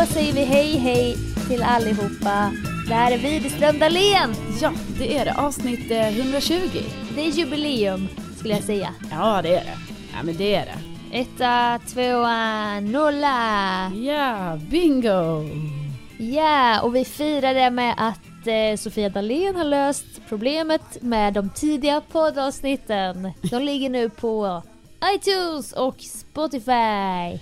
Då säger vi hej hej till allihopa. Det här är Widerström Dahlén. Ja, det är det. Avsnitt eh, 120. Det är jubileum skulle jag säga. Ja, det är det. Ja, men det är det. Etta, tvåa, nolla. Ja, bingo! Ja, och vi firar det med att eh, Sofia Dalén har löst problemet med de tidiga poddavsnitten. De ligger nu på iTunes och Spotify.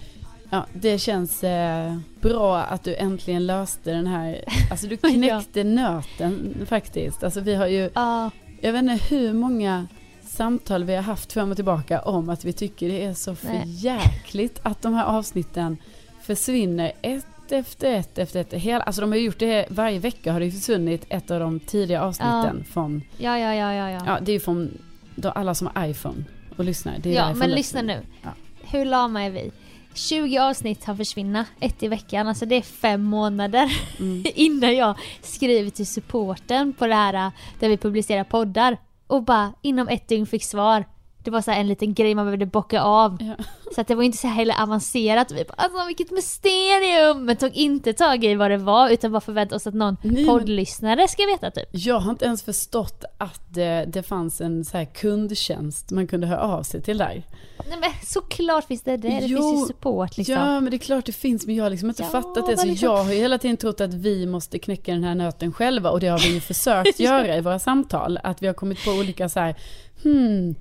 Ja, det känns eh, bra att du äntligen löste den här, alltså du knäckte nöten faktiskt. Alltså vi har ju, Ja, jag vet inte hur många samtal vi har haft fram och tillbaka om att vi tycker det är så förjäkligt att de här avsnitten försvinner ett efter ett efter ett. Hela, alltså de har gjort det varje vecka har det försvunnit ett av de tidiga avsnitten från, ja, ja, ja, ja. ja. ja det är ju från alla som har iPhone och lyssnar. Ja, men lyssna nu. Ja. Hur lama är vi? 20 avsnitt har försvunnit, ett i veckan. Alltså det är fem månader Mm. innan jag skriver till supporten på det här äh, där vi publicerar poddar. Och bara inom ett dygn fick svar. Det var så en liten grej man behövde bocka av. Ja. Så att det var inte så heller avancerat. Vi bara, alltså vilket mysterium! Men tog inte tag i vad det var utan bara förväntade oss att någon Nej, poddlyssnare ska veta typ. Jag har inte ens förstått att det, det fanns en så här kundtjänst man kunde höra av sig till där. Nej men såklart finns det det. Det Jo, finns ju support liksom. Ja, men det är klart det finns, men jag har liksom inte Ja, fattat det. Så liksom- jag har ju hela tiden trott att vi måste knäcka den här nöten själva och det har vi ju försökt göra i våra samtal. Att vi har kommit på olika så här, hmm,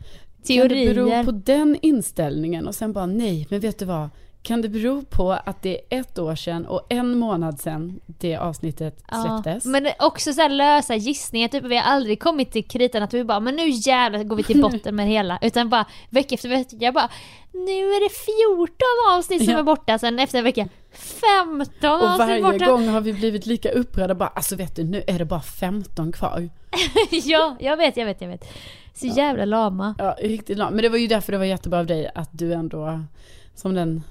kan det bero Teorier. på den inställningen? Och sen bara nej, men vet du vad? Kan det bero på att det är ett år sedan och en månad sedan det avsnittet släpptes? Ja, men också så här lösa gissningar, typ vi har aldrig kommit till kritan att vi bara men nu jävlar går vi till botten med det hela. Utan bara vecka efter vecka bara nu är det 14 avsnitt som Ja. är borta, sen efter en vecka 15 och avsnitt varje borta. gång har vi blivit lika upprörda bara, alltså vet du, nu är det bara 15 kvar. ja, jag vet, jag vet, jag vet. Så jävla lama. Ja, riktigt långt. Men det var ju därför det var jättebra av dig att du ändå, som den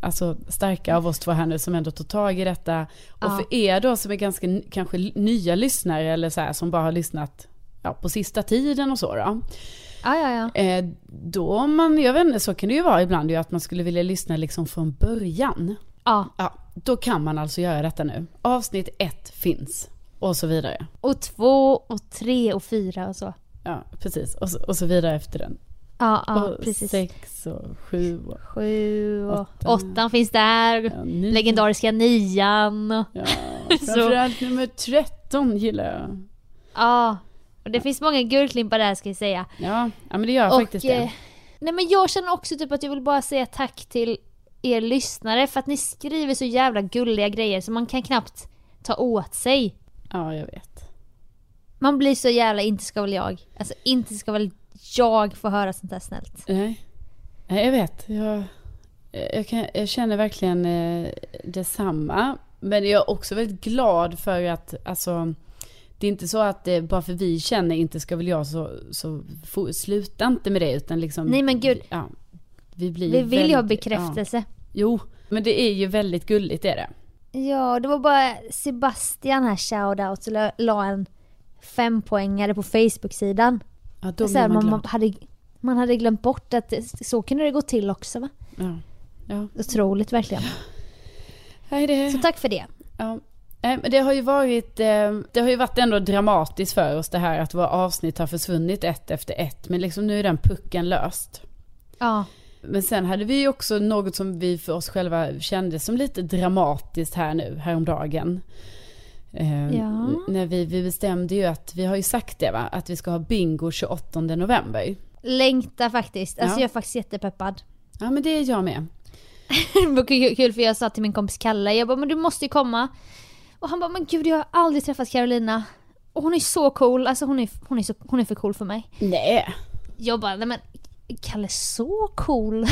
alltså, starka av oss två här nu, som ändå tog tag i detta. Och Ja. för er då som är ganska kanske nya lyssnare eller så här, som bara har lyssnat ja, på sista tiden och så då. Ja, ja, ja. Eh, då man, jag vet inte, så kan det ju vara ibland ju att man skulle vilja lyssna liksom från början. Ja, Ja, då kan man alltså göra detta nu. Avsnitt ett finns. Och så vidare. och två och tre och fyra och så. Ja, precis. Och så, och så vidare efter den. Ja, ja och precis. sex och sju och Sju och Åtta. åttan finns där. ja. Legendariska nian. Ja, Så- framförallt nummer 13 gillar jag. Ja, och det finns många guldklimpar där ska jag säga. Ja, ja men det gör och, faktiskt eh, det. nej men jag känner också typ att jag vill bara säga tack till er lyssnare för att ni skriver så jävla gulliga grejer så man kan knappt ta åt sig. Ja, jag vet. Man blir så jävla inte ska väl jag. Alltså inte ska väl jag få höra sånt där snällt. Nej, Nej jag vet. Jag, jag, kan, jag känner verkligen eh, detsamma. Men jag är också väldigt glad för att, alltså, det är inte så att eh, bara för vi känner inte ska väl jag så, så få, sluta inte med det utan liksom. Nej, men gud. Ja, vi blir Vi vill ju ha bekräftelse. Ja. Jo, men det är ju väldigt gulligt är det. Ja, det var bara Sebastian här, shoutout, la en fempoängare på Facebook-sidan. Ja, då Så här, man man, hade, man hade glömt bort att det, så kunde det gå till också va? Ja. Ja. Otroligt verkligen. Nej, det... Så tack för det. Ja. Det har ju varit, eh, det har ju varit ändå dramatiskt för oss det här att våra avsnitt har försvunnit ett efter ett. Men liksom nu är den pucken löst. Ja, Men sen hade vi också något som vi för oss själva kände som lite dramatiskt här nu, häromdagen. Eh, Ja. När vi, vi bestämde ju att, vi har ju sagt det va, att vi ska ha bingo 28 november. längtar faktiskt. Alltså Ja. jag är faktiskt jättepeppad. Ja men det är jag med. kul, för jag sa till min kompis Kalle, jag bara men du måste ju komma. Och han bara men gud jag har aldrig träffat Carolina. Och hon är så cool, alltså hon är, hon är, så, hon är för cool för mig. Nej. Jag bara, nej men Kalle så cool.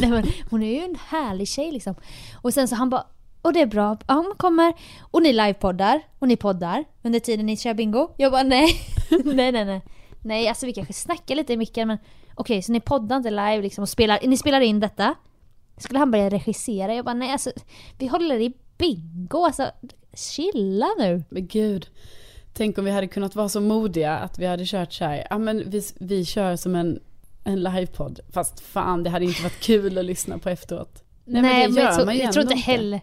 nej, men, hon är ju en härlig tjej liksom. Och sen så han bara, och det är bra, ja hon kommer. Och ni livepoddar, och ni poddar under tiden ni kör bingo. Jag bara nej, nej nej nej. Nej alltså vi kanske snackar lite i micken men okej så ni poddar inte live liksom och spelar, ni spelar in detta. Skulle han börja regissera? Jag bara nej alltså vi håller i bingo alltså chilla nu. Men gud. Tänk om vi hade kunnat vara så modiga att vi hade kört så här, ja men vi, vi kör som en, en livepodd. Fast fan det hade inte varit kul att lyssna på efteråt. Nej, men det gör jag, tror- man ju jag tror inte heller.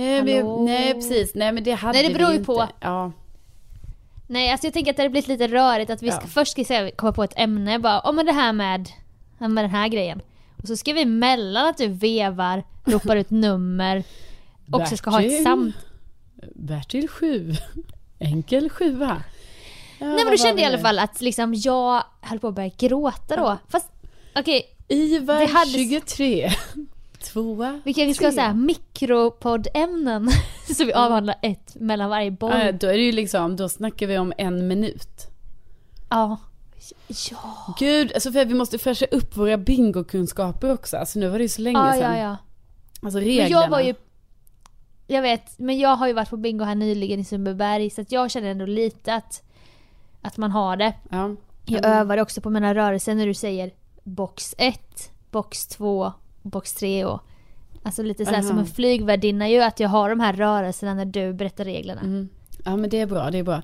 Nej, vi, nej precis, nej men det hade Nej, det beror ju på. Ja. Nej, alltså jag tänker att det hade blivit lite rörigt att vi ska Ja. först ska säga, komma på ett ämne, bara om det här med, med den här grejen. Och så ska vi mellan att du vevar, ropar ut nummer, också ska ha ett samt... Bertil 7. Enkel sjua. Ja, Nej men då var kände jag i alla fall att liksom jag höll på att börja gråta då. Fast okej, Ivar det hade- 23. Tvåa. vi kanske ska ha såhär mikropoddämnen. så vi avhandlar ett mellan varje boll. Ja, då är det ju liksom, då snackar vi om en minut. Ja. Ja. Gud, alltså för vi måste fräscha upp våra bingokunskaper också. Alltså nu var det ju så länge Ja, sedan. ja, ja. Alltså reglerna. Men jag var ju... Jag vet, men jag har ju varit på bingo här nyligen i Sundbyberg så att jag känner ändå lite att, att man har det. Ja. Jag Mm. övade också på mina rörelser när du säger box 1, box 2, box 3 och Alltså lite såhär Aha. som en flygvärdinna ju att jag har de här rörelserna när du berättar reglerna. Mm. Ja men det är bra, det är bra.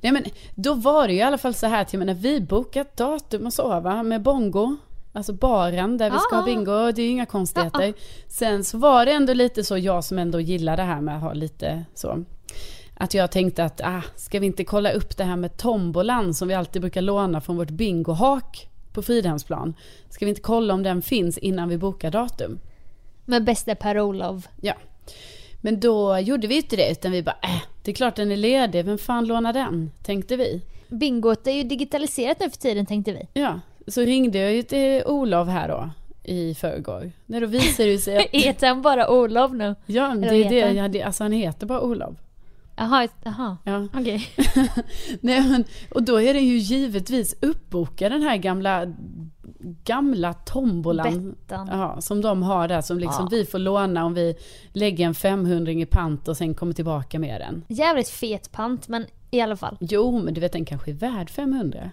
Nej men då var det ju i alla fall så här till mig när vi bokat datum och så va, med bongo. Alltså baren där vi ska Ja. ha bingo, det är ju inga konstigheter. Sen så var det ändå lite så, jag som ändå gillar det här med att ha lite så. Att jag tänkte att, ah, ska vi inte kolla upp det här med tombolan som vi alltid brukar låna från vårt bingohak på Fridhemsplan. Ska vi inte kolla om den finns innan vi bokar datum? Med bästa Per-Olof. Ja. Men då gjorde vi inte det, utan vi bara, äh, det är klart den är ledig, vem fan lånar den? Tänkte vi. Bingot är ju digitaliserat nu för tiden tänkte vi. Ja, så ringde jag ju till Olof här då i förrgår. När då visade det sig att, Heter han bara Olof nu? ja, det är det, ja, det, alltså han heter bara Olof. Jaha, jaha. Ja. Okej. Nej, men, och då är den ju givetvis uppbokad den här gamla, gamla tombolan. Bettan. Ja, som de har där som liksom Ja. vi får låna om vi lägger en 500 i pant och sen kommer tillbaka med den. Jävligt fet pant men i alla fall. Jo, men du vet den kanske är värd 500.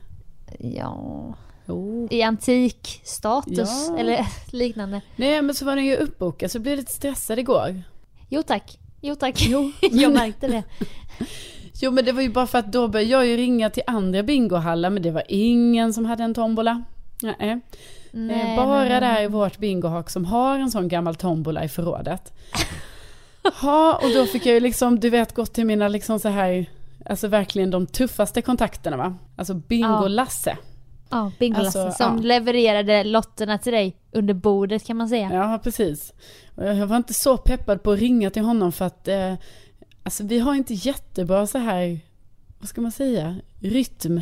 Ja. Jo. I antik status Ja. eller liknande. Nej men så var den ju uppbokad så blev jag lite stressad igår. Jo tack. Jo tack. Jo. jag märkte det. Jo men det var ju bara för att då började jag ju ringa till andra bingohallar men det var ingen som hade en tombola. Nej. Nej, Eh, bara nej, nej, där nej. i vårt bingohak som har en sån gammal tombola i förrådet. Ja och då fick jag ju liksom, du vet, gått till mina liksom så här, alltså verkligen de tuffaste kontakterna va. Alltså bingo-Lasse. Ja, Bingolasse Alltså, som ja. levererade lotterna till dig under bordet kan man säga. Ja, precis. Jag var inte så peppad på att ringa till honom för att eh, alltså, vi har inte jättebra så här, vad ska man säga, rytm.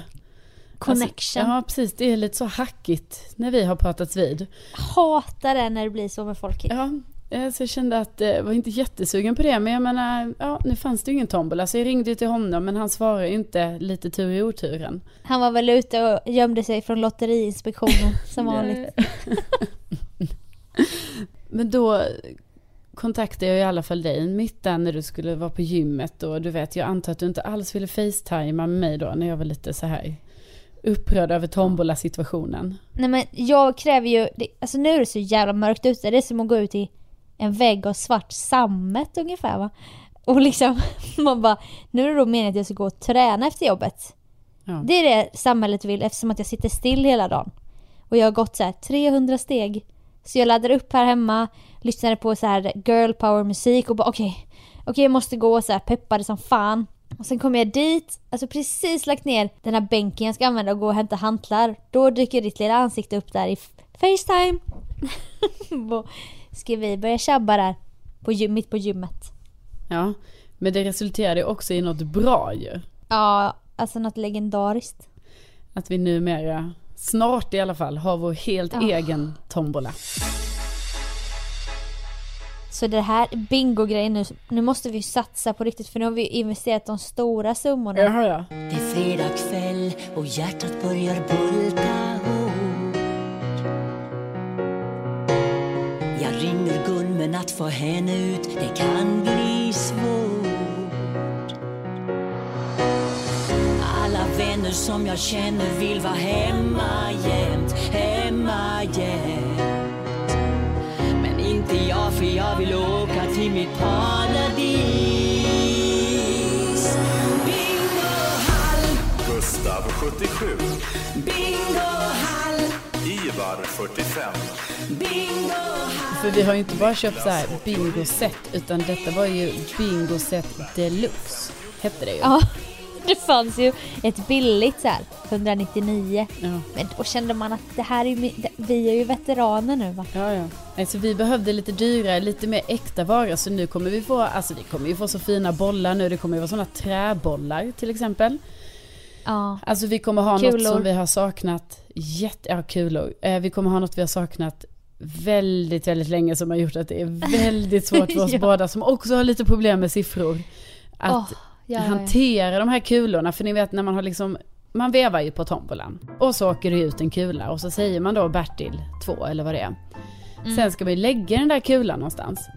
Connection. Alltså, ja, precis. Det är lite så hackigt när vi har pratats vid. Hatar det när det blir så med folk. Ja, så jag kände att eh, jag var inte jättesugen på det. Men jag menar, ja, nu fanns det ju ingen tombola. Så jag ringde ju till honom, men han svarade ju inte lite tur i oturen. Han var väl ute och gömde sig från Lotteriinspektionen som vanligt. Men då kontaktade jag i alla fall dig mitt där när du skulle vara på gymmet och du vet, jag antar att du inte alls ville facetima med mig då när jag var lite så här upprörd över tombola-situationen. Nej men jag kräver ju, det, alltså nu är det så jävla mörkt ute, det är som att gå ut i en vägg av svart sammet ungefär va. Och liksom, man bara, nu är det då meningen att jag ska gå och träna efter jobbet. Ja. Det är det samhället vill eftersom att jag sitter still hela dagen. Och jag har gått så här 300 steg. Så jag laddade upp här hemma, lyssnade på så här girl power musik och bara okej, okej jag måste gå så här peppade som fan. Och sen kommer jag dit, alltså precis lagt ner den här bänken jag ska använda och gå och hämta hantlar. Då dyker ditt lilla ansikte upp där i Facetime. Ska vi börja tjabba där, på gym, mitt på gymmet. Ja, men det resulterade också i något bra ju. Ja, alltså något legendariskt. Att vi numera, snart i alla fall, har vår helt Ja. egen tombola. Så det här bingo-grejen nu, nu måste vi satsa på riktigt för nu har vi investerat de stora summorna. Jaha ja. Det är fredag kväll och hjärtat börjar bulta att få henne ut det kan bli svårt. Alla vänner som jag känner vill vara hemma jämt, hemma jämt. Men inte jag för jag vill åka till mitt paradis. Bingohall, Gustav 77, bingohall, Ivar 45, bingohall. För vi har ju inte bara köpt så här bingo-set, utan detta var ju bingo-set deluxe. Hette det ju. Ja, det fanns ju ett billigt så här, 199. Ja. Men då kände man att det här är ju, vi är ju veteraner nu va? Ja, ja. Alltså vi behövde lite dyrare, lite mer äkta vara. Så nu kommer vi få, alltså vi kommer ju få så fina bollar nu. Det kommer ju vara sådana träbollar till exempel. Ja. Alltså vi kommer ha något Kulor. som vi har saknat jätte, ja kulor. Eh, vi kommer ha något vi har saknat väldigt, väldigt länge som har gjort att det är väldigt svårt för oss Ja. båda som också har lite problem med siffror. Att Åh, ja, hantera de här kulorna. För ni vet när man har liksom, man vevar ju på tombolan. Och så åker det ut en kula och så säger man då Bertil 2 eller vad det är. Mm. Sen ska vi lägga den där kulan någonstans.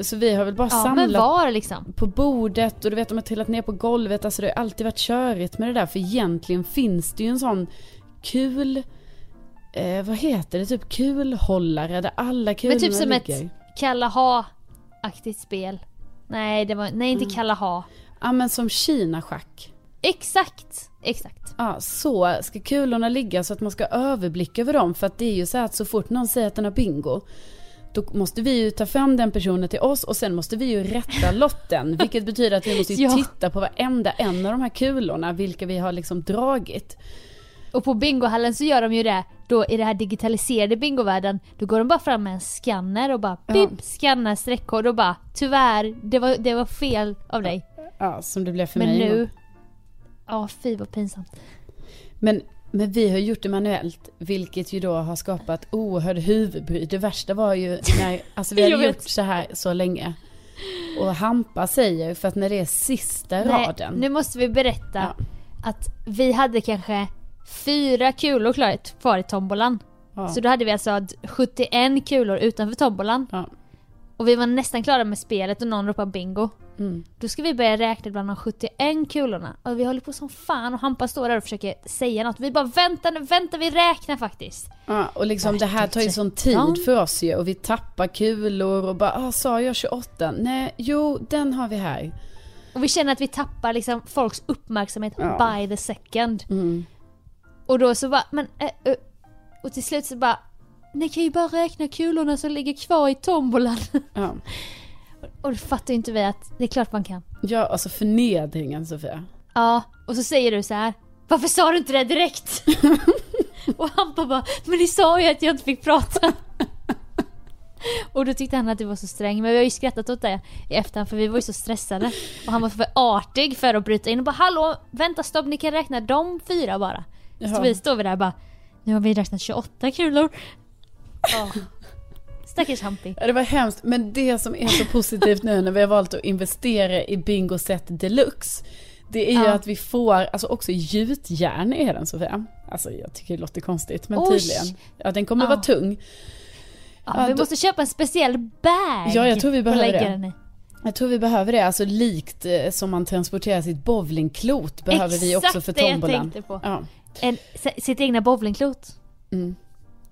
Så vi har väl bara Ja, men samlat var liksom? på bordet och du vet de har trillat ner på golvet. Alltså det har alltid varit körigt med det där. För egentligen finns det ju en sån kul, eh, vad heter det, typ kulhållare där alla kulorna Men typ som ligger. ett Kalla-ha-aktigt spel. Nej, det var, nej inte Mm. Kalla-ha. Ja men som Kina-schack. Exakt, exakt. Ja, så ska kulorna ligga så att man ska överblick över dem. För att det är ju så att så fort någon säger att den har bingo, då måste vi ju ta fram den personen till oss och sen måste vi ju rätta lotten. Vilket betyder att vi måste ju Ja. titta på varenda en av de här kulorna, vilka vi har liksom dragit. Och på bingohallen så gör de ju det, då i det här digitaliserade bingovärlden, då går de bara fram med en scanner och bara Ja. pip, scannar streckkod och bara tyvärr, det var, det var fel av dig. Ja, som det blev för Men mig. nu, ja fy vad pinsamt. Men, men vi har gjort det manuellt, vilket ju då har skapat oerhörd huvudbry. Det värsta var ju när, alltså vi hade gjort så här så länge. Och Hampa säger, för att när det är sista Nej, raden. nu måste vi berätta Ja. att vi hade kanske fyra kulor klar- kvar i tombolan. Ja. Så då hade vi alltså 71 kulor utanför tombolan. Ja. Och vi var nästan klara med spelet och någon ropade bingo. Mm. Då ska vi börja räkna bland de 71 kulorna. Och vi håller på som fan och Hampa står där och försöker säga något. Vi bara vänta nu, vänta vi räknar faktiskt. Ja, och liksom det här tar ju sån tid för oss ju och vi tappar kulor och bara, ah, sa jag 28? Nej, jo, den har vi här. Och vi känner att vi tappar liksom folks uppmärksamhet Ja. by the second. Mm. Och då så bara, men äh, äh. Och till slut så bara, ni kan ju bara räkna kulorna som ligger kvar i tombolan. Ja. Och då fattar ju inte vi att det är klart man kan. ja, alltså förnedringen Sofia. Ja, och så säger du så här. Varför sa du inte det direkt? och Hampa bara, men ni sa ju att jag inte fick prata. och då tyckte han att du var så sträng, men vi har ju skrattat åt det i efterhand för vi var ju så stressade. Och han var för artig för att bryta in och bara hallå, vänta stopp, ni kan räkna de fyra bara. Så Jaha. vi står vi där och bara, nu har vi räknat 28 kulor. Ja. Stackars Hampi. Ja, det var hemskt, men det som är så positivt nu när vi har valt att investera i Bingo Set Deluxe, det är ju Ja. att vi får, alltså också gjutjärn är den Sofia. Alltså jag tycker det låter konstigt, men Oj. tydligen. Ja, den kommer Ja. vara tung. Ja, vi då- måste köpa en speciell bag. Ja, jag tror vi behöver det. Jag tror vi behöver det, alltså likt eh, som man transporterar sitt bowlingklot behöver vi också Exakt för det jag tombolan. tänkte på. Ja. En, sitt egna bowlingklot.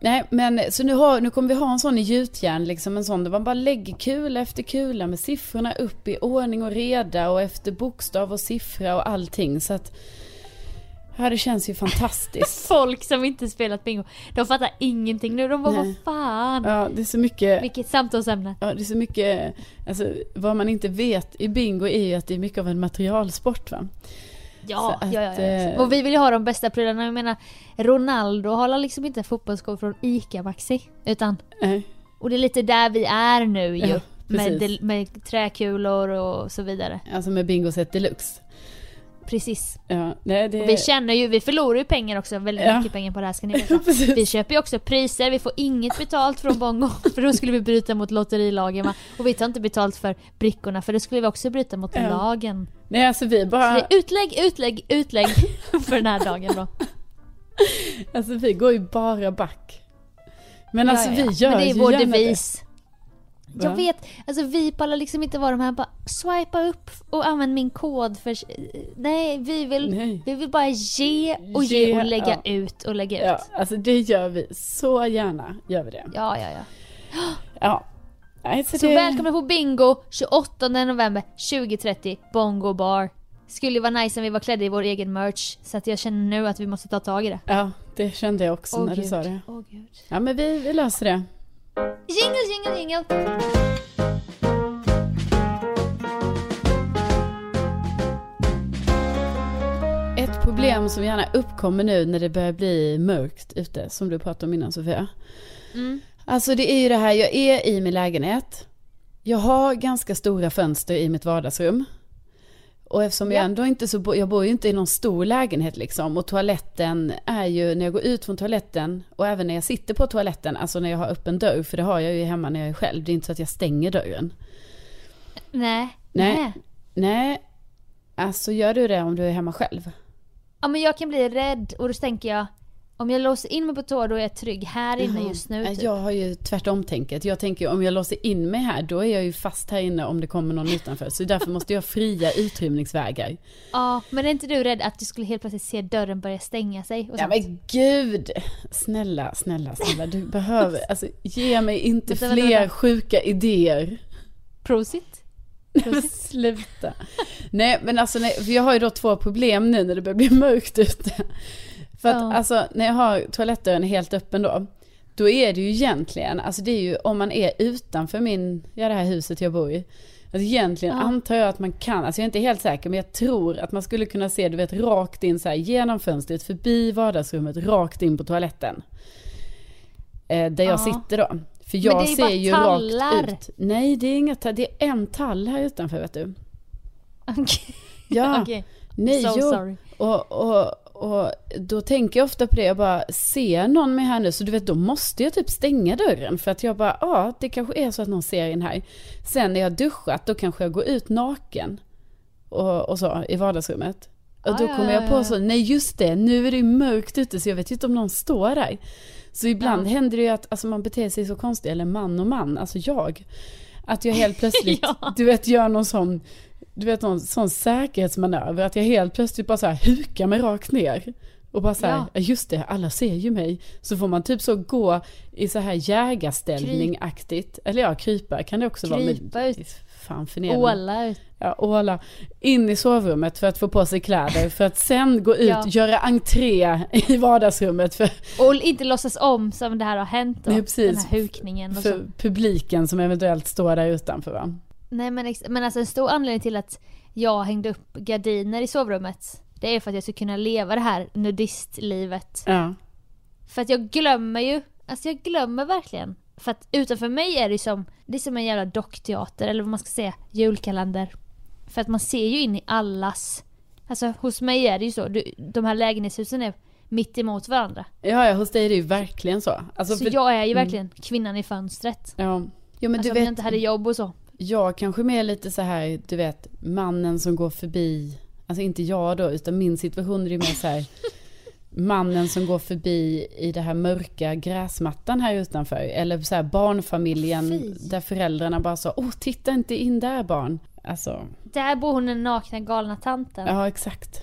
Nej men så nu, har, nu kommer vi ha en sån i gjutjärn, liksom en sån där man bara lägger kula efter kula med siffrorna upp i ordning och reda och efter bokstav och siffra och allting så att Ja det känns ju fantastiskt. Folk som inte spelat bingo, de fattar ingenting nu. De bara Nej. vad fan. Ja det är så mycket Vilket samtalsämne. Ja, det är så mycket, alltså vad man inte vet i bingo är ju att det är mycket av en materialsport va. Ja, att, ja, ja, eh, Och vi vill ju ha de bästa prylarna. Jag menar, Ronaldo har liksom inte fotbollsskor från ICA Maxi. Utan, Nej, och det är lite där vi är nu ju. Ja, med, med träkulor och så vidare. alltså med bingo set deluxe. Precis. Ja, nej det... Vi känner ju, vi förlorar ju pengar också, väldigt Ja. mycket pengar på det här ska ni veta. Vi köper ju också priser, vi får inget betalt från Bongo för då skulle vi bryta mot lotterilagen va? Och vi tar inte betalt för brickorna för då skulle vi också bryta mot Ja. lagen. Nej alltså vi Så bara, det är utlägg, utlägg, utlägg för den här dagen då. alltså vi går ju bara back. Men alltså vi gör Men det är ju vår devis. Jag vet, alltså vi pallar liksom inte vara de här bara swipa upp och använd min kod för... Nej, vi vill, Nej. vi vill bara ge och ge, Ge, och lägga ja. ut och lägga ut. Ja, alltså det gör vi så gärna, gör vi det. Ja, ja, ja. Ja. Nej, så det... välkomna på bingo 28 november 2030 Bongo bar. Skulle ju vara nice om vi var klädda i vår egen merch så att jag känner nu att vi måste ta tag i det. Ja, det kände jag också Åh, när du gud. sa det. Åh gud. Ja men vi, vi löser det. Jingle, jingle, jingle! Ett problem som gärna uppkommer nu när det börjar bli mörkt ute, som du pratade om innan Sofia. Mm. Alltså det är ju det här, jag är i min lägenhet. Jag har ganska stora fönster i mitt vardagsrum. Och eftersom jag Ja. ändå inte så, bo- jag bor ju inte i någon stor lägenhet liksom. Och toaletten är ju, när jag går ut från toaletten och även när jag sitter på toaletten, alltså när jag har öppen dörr, för det har jag ju hemma när jag är själv. Det är inte så att jag stänger dörren. Nej. Nej. Nej. Nej, alltså gör du det om du är hemma själv? Ja men jag kan bli rädd och då tänker jag om jag låser in mig på toa då är jag trygg här inne Jaha. just nu. Typ. Jag har ju tvärtom tänket. Jag tänker om jag låser in mig här då är jag ju fast här inne om det kommer någon utanför. Så därför måste jag fria utrymningsvägar. Ja, men är inte du rädd att du skulle helt plötsligt se dörren börja stänga sig? Ja men gud! Snälla, snälla, snälla. Du behöver, alltså ge mig inte Vänta, fler vänta. sjuka idéer. Prosit. Nej sluta. Nej men alltså nej, jag har ju då två problem nu när det börjar bli mörkt ute. För att Ja. alltså när jag har toalettdörren helt öppen då. Då är det ju egentligen, alltså det är ju om man är utanför min, ja det här huset jag bor i. Alltså egentligen Ja. antar jag att man kan, alltså jag är inte helt säker men jag tror att man skulle kunna se du vet rakt in så här genom fönstret, förbi vardagsrummet, rakt in på toaletten. Eh, där jag Ja. sitter då. För Men jag det är ser bara ju tallar. rakt ut. Nej det är inga tallar, det är en tall här utanför vet du. Okej. Ja, Okej. nej so jo. sorry. Och, och, och då tänker jag ofta på det, jag bara, ser någon mig här nu? Så du vet, då måste jag typ stänga dörren. För att jag bara, ja, det kanske är så att någon ser in här. Sen när jag har duschat, då kanske jag går ut naken. Och, och så, i vardagsrummet. Och då ja, kommer jag ja, på så, nej just det, nu är det ju mörkt ute så jag vet ju inte om någon står där. Så ibland Ja. händer det ju att alltså, man beter sig så konstigt, eller man och man, alltså jag. Att jag helt plötsligt, Ja. du vet, gör någon sån, du vet någon sån säkerhetsmanöver, att jag helt plötsligt bara så här hukar mig rakt ner. Och bara så här, Ja. just det, alla ser ju mig. Så får man typ så gå i så här jägarställning-aktigt. Eller ja, krypa kan det också vara. Krypa ut. Fan förnedrande. Åla ut. Ja, åla. In i sovrummet för att få på sig kläder. För att sen gå ut, Ja. göra entré i vardagsrummet för, Och inte låtsas om som det här har hänt då. Nej, precis. Den här hukningen och så. för publiken som eventuellt står där utanför. Va? Nej men, men alltså en stor anledning till att jag hängde upp gardiner i sovrummet. Det är för att jag ska kunna leva det här nudistlivet. Ja. För att jag glömmer ju, alltså jag glömmer verkligen. För att utanför mig är det som, det är som en jävla dockteater eller vad man ska säga, julkalender. För att man ser ju in i allas, alltså hos mig är det ju så, du, de här lägenhetshusen är mitt emot varandra. ja, ja, hos dig är det ju verkligen så. Alltså, så för- jag är ju verkligen kvinnan i fönstret. Ja. Jo men alltså du om jag vet, inte hade jobb och så. Jag kanske mer lite så här, du vet, mannen som går förbi, alltså inte jag då, utan min situation är mer så här, mannen som går förbi i det här mörka gräsmattan här utanför. Eller så här barnfamiljen Fy. där föräldrarna bara sa, åh titta inte in där barn. Alltså, Där bor hon den nakna galna tanten. ja exakt.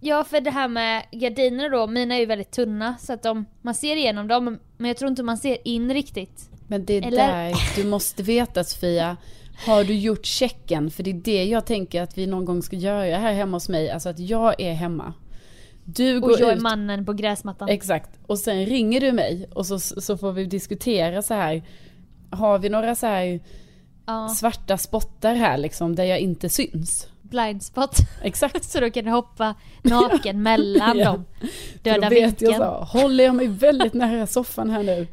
Ja för det här med gardiner då, mina är ju väldigt tunna så att de, man ser igenom dem men jag tror inte man ser in riktigt. Men det är Eller- där du måste veta Sofia. Har du gjort checken? För det är det jag tänker att vi någon gång ska göra här hemma hos mig. Alltså att jag är hemma. Du Och går jag är ut. mannen på gräsmattan. Exakt. Och sen ringer du mig och så, så får vi diskutera så här. Har vi några så här ja, svarta spottar här liksom där jag inte syns? blind spot. Exakt. så då kan du hoppa naken mellan Ja. dem. Döda då vet jag vinkeln. så, håller jag mig väldigt nära soffan här nu,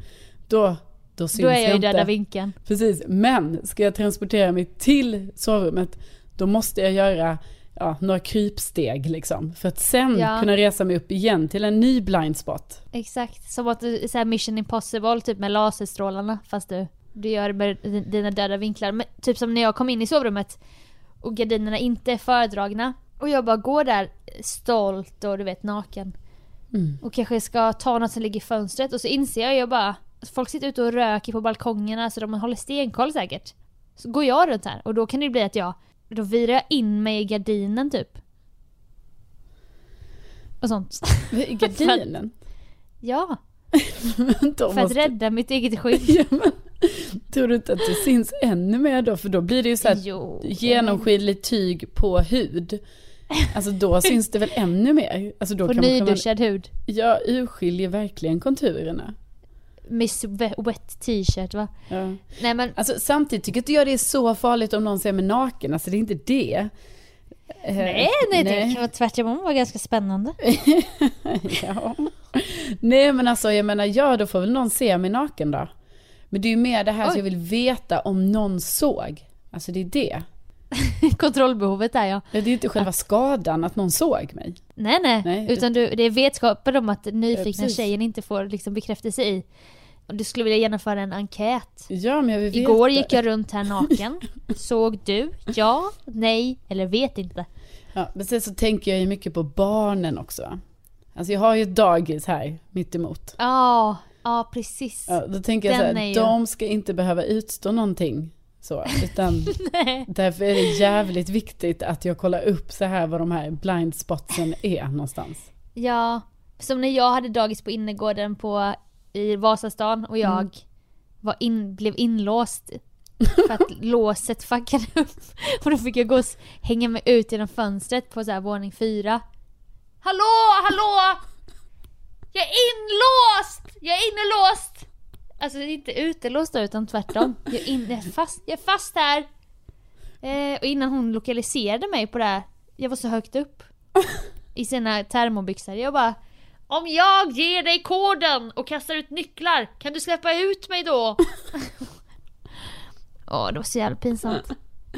då, då syns Då är jag i inte. döda vinkeln. Precis, men ska jag transportera mig till sovrummet, då måste jag göra ja, några krypsteg liksom. För att sen Ja. kunna resa mig upp igen till en ny blind spot. Exakt, som att du så här mission impossible typ med laserstrålarna fast du, du gör det med dina döda vinklar. Men, typ som när jag kom in i sovrummet och gardinerna inte är fördragna och jag bara går där stolt och du vet naken. Mm. Och kanske ska ta något som ligger i fönstret och så inser jag ju bara folk sitter ute och röker på balkongerna så de håller stenkoll säkert. Så går jag runt här och då kan det bli att jag, då virar jag in mig i gardinen typ. Och sånt. I gardinen. Ja, för att måste- rädda mitt eget skydd. Ja, men, tror du inte att det syns ännu mer då? För då blir det ju så här Jo. genomskinligt tyg på hud. Alltså då syns det väl ännu mer? Alltså då På kan man, nyduschad hud. ja, urskiljer verkligen konturerna. Miss Wet- t-shirt va? Ja. Nej men, Alltså samtidigt tycker inte jag det är så farligt om någon ser mig naken, alltså det är inte det. Eh, nej, nej, det kan vara tvärtom vara ganska spännande. ja. Nej men alltså jag menar, ja då får väl någon se mig naken då. Men det är ju mer det här Oj. jag vill veta om någon såg. Alltså det är det. Kontrollbehovet är jag. Det är ju inte själva skadan att någon såg mig. Nej, nej. Nej, Utan du, det är vetskapen om att den nyfikna precis. tjejen inte får liksom bekräftelse i. Du skulle vilja genomföra en enkät. Ja men jag vill veta. Igår gick jag runt här naken. Såg du? Ja? Nej? Eller vet inte. Ja, men sen så tänker jag ju mycket på barnen också. Alltså jag har ju ett dagis här mitt emot. Ja, ja precis. Ja, då tänker jag så Den här, är ju- de ska inte behöva utstå någonting. Så, utan därför är det jävligt viktigt att jag kollar upp så här vad de här blind spotsen är någonstans. Ja, som när jag hade dagis på innergården på, i Vasastan och jag Mm. var in, blev inlåst. För att låset fuckade upp. Och då fick jag gå och hänga mig ut genom fönstret på så här våning fyra. Hallå, hallå! Jag är inlåst! Jag är innelåst! Alltså inte utelåst utan tvärtom. Jag är, in, jag är, fast, jag är fast här. Eh, och innan hon lokaliserade mig på det här, jag var så högt upp. I sina termobyxor. Jag bara Om jag ger dig koden och kastar ut nycklar, kan du släppa ut mig då? Åh, det var så jävla pinsamt.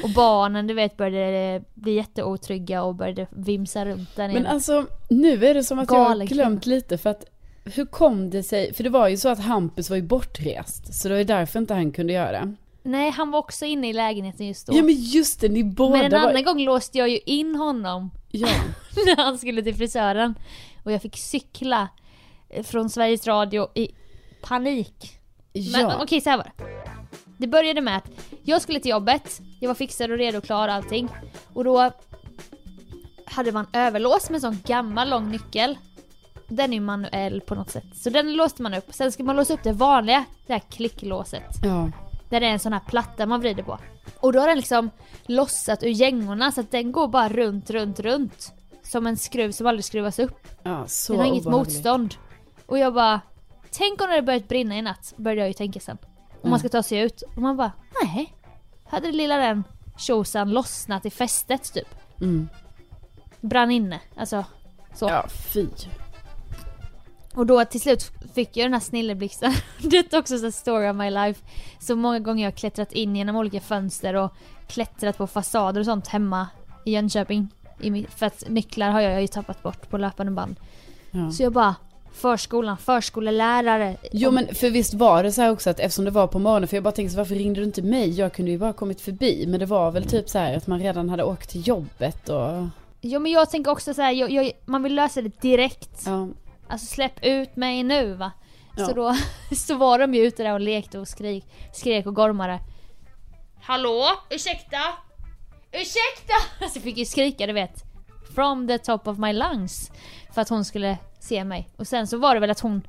Och barnen du vet började bli jätteotrygga och började vimsa runt där nere. Men alltså nu är det som att jag har Galen glömt lite för att hur kom det sig, för det var ju så att Hampus var ju bortrest, så det var ju därför inte han kunde göra det. Nej, han var också inne i lägenheten just då. Ja men just det, ni båda Men en var... annan gång låste jag ju in honom Ja, när han skulle till frisören. Och jag fick cykla eh, från Sveriges Radio i panik. Men ja. okej, så här var det. Det började med att jag skulle till jobbet, jag var fixad och redo och klar och allting. Och då hade man överlås med en sån gammal lång nyckel. Den är manuell på något sätt. Så den låste man upp. Sen ska man låsa upp det vanliga, det här klicklåset. ja. Där det är en sån här platta man vrider på. Och då har den liksom lossat ur gängorna så att den går bara runt, runt, runt. Som en skruv som aldrig skruvas upp. ja så Den har inget obehagligt. motstånd. Och jag bara, tänk om det hade börjat brinna i natt, började jag ju tänka sen. Om man ska ta sig ut. Och man bara, nej. Hade lilla den tjosan lossnat i fästet typ. Mm. Brann inne, alltså så. Ja, fy. Och då till slut fick jag den här snilleblixten. Det är också så story of my life. Så många gånger jag har klättrat in genom olika fönster och klättrat på fasader och sånt hemma i Jönköping. I för att nycklar har jag ju tappat bort på löpande band. Ja. Så jag bara, förskolan, förskolelärare. Jo men för visst var det så här också att eftersom det var på morgonen, för jag bara tänkte varför ringde du inte mig? Jag kunde ju bara kommit förbi. Men det var väl typ så här att man redan hade åkt till jobbet och... Jo men jag tänker också så här, jag, jag, man vill lösa det direkt. Ja, alltså släpp ut mig nu va. Ja. Så då så var de ju ute där och lekte och skrik, skrek och gormade. Hallå? Ursäkta? Ursäkta! Alltså jag fick ju skrika du vet. From the top of my lungs. För att hon skulle se mig. Och sen så var det väl att hon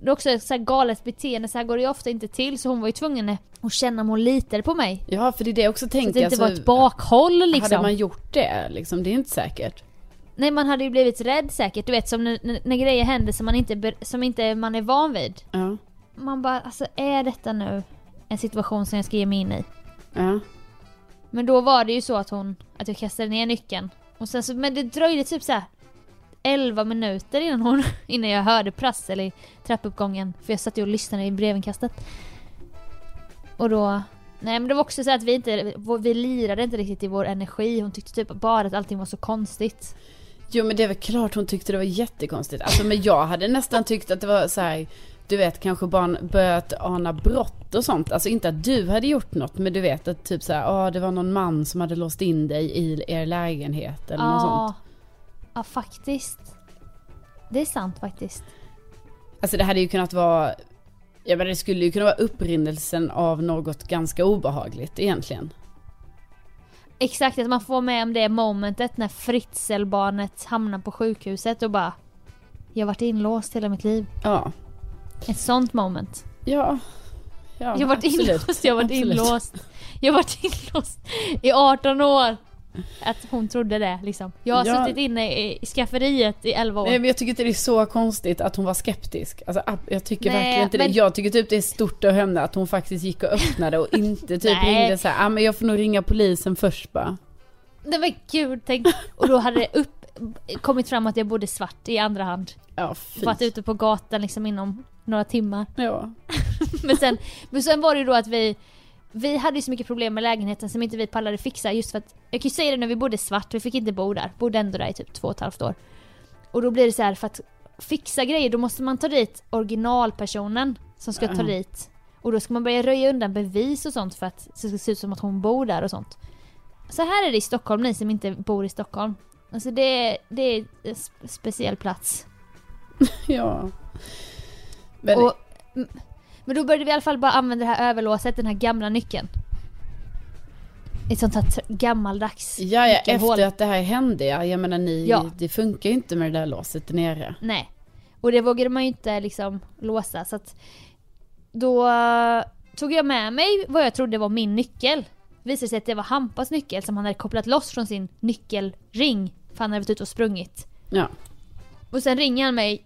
det är också ett så här galet beteende, så här går det ju ofta inte till så hon var ju tvungen att känna om hon litade på mig. Ja, för det är det jag också Så tänker. att det inte alltså, var ett bakhåll liksom. Hade man gjort det liksom, det är inte säkert. Nej man hade ju blivit rädd säkert, du vet som när, när, grejer händer som man inte, som inte man är van vid. Ja. Man bara, alltså är detta nu en situation som jag ska ge mig in i? Ja. Men då var det ju så att hon, att jag kastade ner nyckeln. Och sen så, men det dröjde typ så här 11 minuter innan hon, innan jag hörde prassel i trappuppgången. För jag satt ju och lyssnade i brevinkastet. Och då, nej men det var också så att vi inte, vi lirade inte riktigt i vår energi. Hon tyckte typ bara att allting var så konstigt. Jo men det är väl klart hon tyckte det var jättekonstigt. Alltså men jag hade nästan tyckt att det var så här, du vet kanske barn börjat ana brott och sånt. Alltså inte att du hade gjort något men du vet att typ så här, ja det var någon man som hade låst in dig i er lägenhet eller något sånt. Ja, faktiskt. Det är sant faktiskt. Alltså det hade ju kunnat vara, ja men det skulle ju kunna vara upprinnelsen av något ganska obehagligt egentligen. Exakt, att man får med om det momentet när Fritzl-barnet hamnar på sjukhuset och bara Jag har varit inlåst hela mitt liv. Ja. Ett sånt moment. Ja. ja jag har varit absolut. inlåst, jag har varit Absolut. inlåst. Jag har varit inlåst i 18 år. Att hon trodde det liksom. Jag har Ja. suttit inne i, skafferiet i 11 år. Nej men jag tycker inte det är så konstigt att hon var skeptisk. Alltså jag tycker Nej, verkligen inte men- det. Jag tycker typ det är stort av henne att hon faktiskt gick och öppnade och inte typ Nej. ringde så här, ah, men jag får nog ringa polisen först bara. Nej men gud, tänk. Och då hade det upp, kommit fram att jag bodde svart i andra hand. Ja fy. Varit ute på gatan liksom inom några timmar. Ja. Men sen, men sen var det ju då att vi Vi hade ju så mycket problem med lägenheten som inte vi pallade fixa just för att Jag kan ju säga det när vi bodde svart, vi fick inte bo där. Bodde ändå där i typ två och ett halvt år. Och då blir det så här för att fixa grejer då måste man ta dit originalpersonen som ska ta dit. Och då ska man börja röja undan bevis och sånt för att det ska se ut som att hon bor där och sånt. Så här är det i Stockholm, ni som inte bor i Stockholm. Alltså det, är- det är en sp- speciell plats. ja. Men, Och, men då började vi i alla fall bara använda det här överlåset, den här gamla nyckeln. Ett sånt här gammaldags ja, ja, nyckelhål. efter att det här hände ja. Jag menar ni, Ja. det funkar ju inte med det där låset där nere. Nej. Och det vågade man ju inte liksom låsa så att då eh, tog jag med mig vad jag trodde var min nyckel. Visade sig att det var Hampas nyckel som han hade kopplat loss från sin nyckelring. För han hade varit ute och sprungit. Ja. Och sen ringer han mig.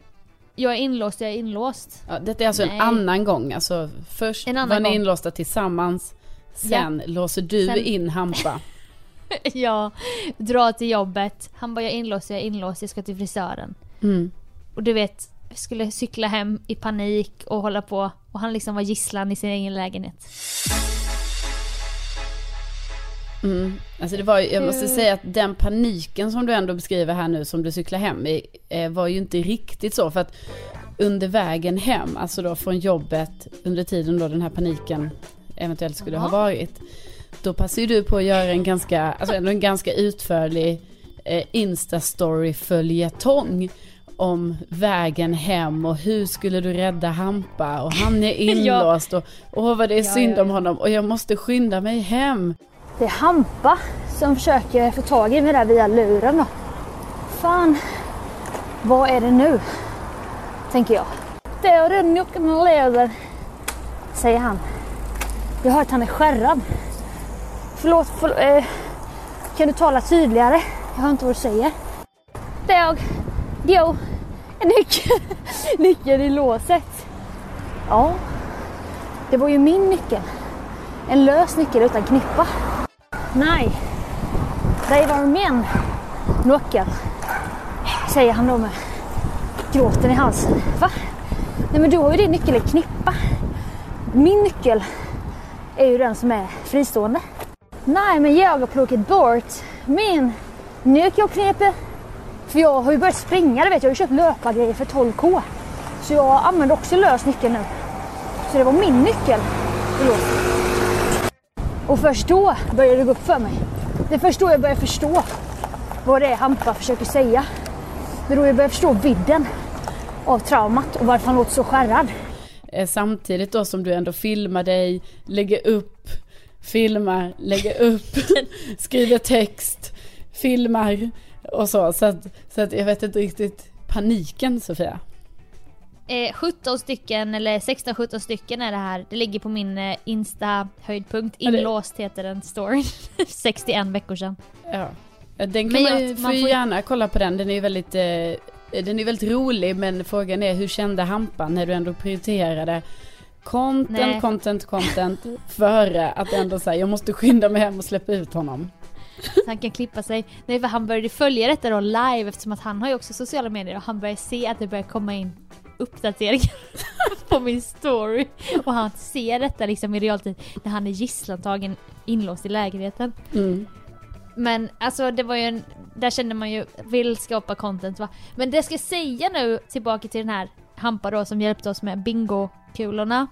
Jag är inlåst, jag är inlåst. ja detta är alltså Nej. en annan gång. Alltså först En var ni gång. inlåsta tillsammans. Sen låser du Sen- in Hampa. jag drar till jobbet. Han bara jag är inlåst, jag är inlåst, jag ska till frisören. Mm. Och du vet, skulle cykla hem i panik och hålla på. Och han liksom var gisslan i sin egen lägenhet. Mm. Alltså det var ju, jag måste Hur- säga att den paniken som du ändå beskriver här nu som du cyklar hem i eh, var ju inte riktigt så för att under vägen hem, alltså då från jobbet under tiden då den här paniken eventuellt skulle ha varit. Då passar ju du på att göra en ganska, alltså ändå en ganska utförlig eh, Insta-story följetong om vägen hem och hur skulle du rädda Hampa och han är inlåst och åh vad det är synd om honom och jag måste skynda mig hem. Det är Hampa som försöker få tag i mig där via luren då. Fan, vad är det nu? Tänker jag. Det är den leder, säger han. Jag hör att han är skärrad. Förlåt, förlåt eh, kan du tala tydligare? Jag hör inte vad du säger. Det är jag. Jo, en nyckel. nyckel i låset. Ja, det var ju min nyckel. En lös nyckel utan knippa. Nej, det var min nyckel. Säger han då med gråten i halsen. Va? Nej men du har ju din nyckel i knippa. Min nyckel är ju den som är fristående. Nej men jag har plockat bort min nyckelknippe. För jag har ju börjat springa, du vet. Jag har ju köpt löpargrejer för 12k. Så jag använder också lös nyckel nu. Så det var min nyckel Förlåt. Och först då började det gå upp för mig. Det är först då jag börjar förstå vad det är Hampa försöker säga. Det är då jag börjar förstå vidden av traumat och varför han låter så skärrad. Eh, Samtidigt då som du ändå filmar dig, lägger upp, filmar, lägger upp, skriver text, filmar och så. Så att, så att jag vet inte riktigt paniken Sofia. Eh, 17 stycken eller 16-17 stycken är det här. Det ligger på min eh, Insta höjdpunkt. Ja, det- Inlåst heter den storyn. 61 veckor sedan. Ja. Den kan Men man, ju, man får ju får ju- gärna kolla på den. Den är ju väldigt, eh, den är väldigt rolig men frågan är hur kände Hampan när du ändå prioriterade content, Nej. content, content före att ändå säga jag måste skynda mig hem och släppa ut honom. Så han kan klippa sig. Nej för han började följa detta då live eftersom att han har ju också sociala medier och han börjar se att det börjar komma in uppdateringar på min story. Och han ser detta liksom i realtid när han är gisslantagen inlåst i lägenheten. Mm. Men alltså det var ju en, där kände man ju, vill skapa content va. Men det ska jag säga nu tillbaka till den här Hampa då som hjälpte oss med bingokulorna.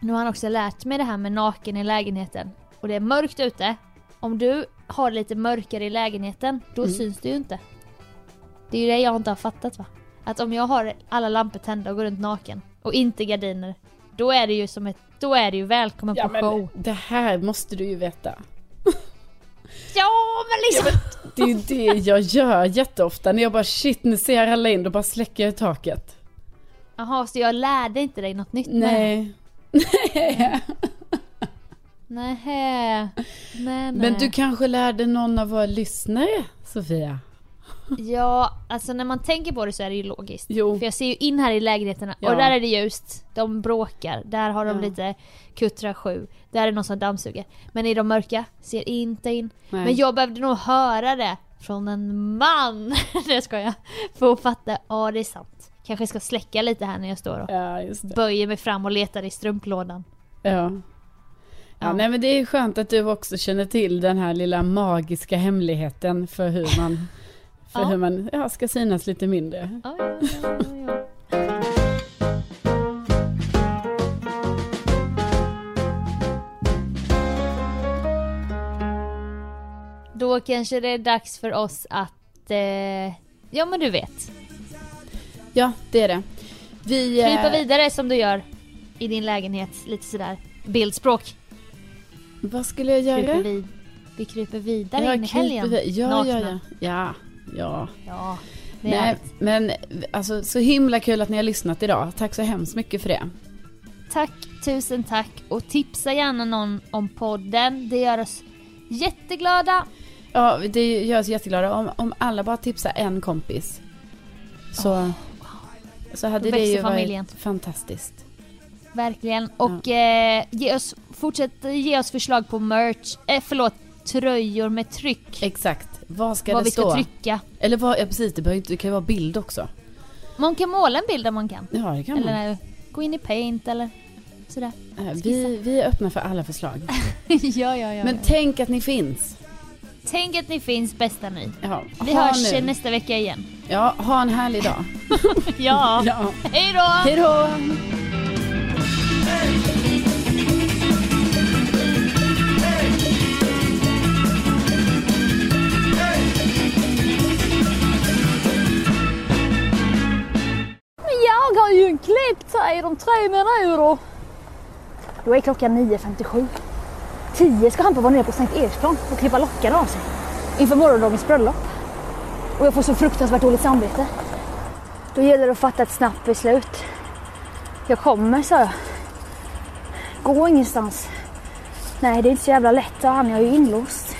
Nu har han också lärt mig det här med naken i lägenheten. Och det är mörkt ute. Om du har lite mörkare i lägenheten, då Mm. syns det ju inte. Det är ju det jag inte har fattat va. Att om jag har alla lampor tända och går runt naken och inte gardiner. Då är det ju som ett, då är det ju välkommen Ja på men show. det här måste du ju veta. Ja men liksom! Det är ju det jag gör jätteofta när jag bara shit nu ser alla in, då bara släcker jag taket. Jaha, så jag lärde inte dig något nytt? Nej. Nej. Nej, nej. Men du kanske lärde någon av våra lyssnare, Sofia? Ja, alltså när man tänker på det så är det ju logiskt. Jo. För jag ser ju in här i lägenheterna Ja. och där är det ljust. De bråkar. Där har de Ja. lite Kuttra 7. Där är någon som dammsuger. Men i de mörka, ser inte in. Nej. Men jag behövde nog höra det från en man. det ska jag. För att fatta, ja det är sant. Kanske ska släcka lite här när jag står och Ja, böjer mig fram och letar i strumplådan. Ja, Ja. nej men det är skönt att du också känner till den här lilla magiska hemligheten för hur man, för Ja. hur man ja, ska synas lite mindre. Ja, ja, ja, ja, ja. Då kanske det är dags för oss att... Eh, ja men du vet. Ja, det är det. Vi... Krypa eh, vidare som du gör i din lägenhet. Lite sådär bildspråk. Vad skulle jag Kryper göra? vid, vi kryper vidare Ja, in i kryper helgen. vi- Ja, ja, ja. nakna. Ja, ja. Ja, Nej, härligt. men alltså så himla kul att ni har lyssnat idag. Tack så hemskt mycket för det. Tack, tusen tack. Och tipsa gärna någon om podden. Det gör oss jätteglada. Ja, det gör oss jätteglada om, om alla bara tipsar en kompis. Så, så hade det ju familjen. varit fantastiskt. Verkligen. Och eh, ge oss, fortsätt ge oss förslag på merch, eh, förlåt, tröjor med tryck. Exakt. Vad ska vad det vi ska stå? trycka. Eller vad, ja precis, det, behöver det kan ju vara bild också. Man kan måla en bild om man kan. Ja, det kan man. Eller eh, gå in i paint eller sådär. Eh, Vi, vi är öppna för alla förslag. ja, ja, ja. Men ja. tänk att ni finns. Tänk att ni finns bästa ni. Ja, Vi hörs nu. nästa vecka igen. Ja, ha en härlig dag. Ja, Ja. hej då! Hej då! Klippt här om tre minuter. Då är klockan 9.57. 10 ska Hampa vara nere på Sankt Eriksplan och klippa lockarna av sig. Inför morgondagens bröllop. Och jag får så fruktansvärt dåligt samvete. Då gäller det att fatta ett snabbt beslut. Jag kommer, sa jag. Gå ingenstans. Nej, det är inte så jävla lätt. Han är ju inlåst.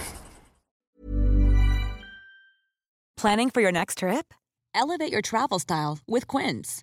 Planning for your next trip? Elevate your travel style with Quince.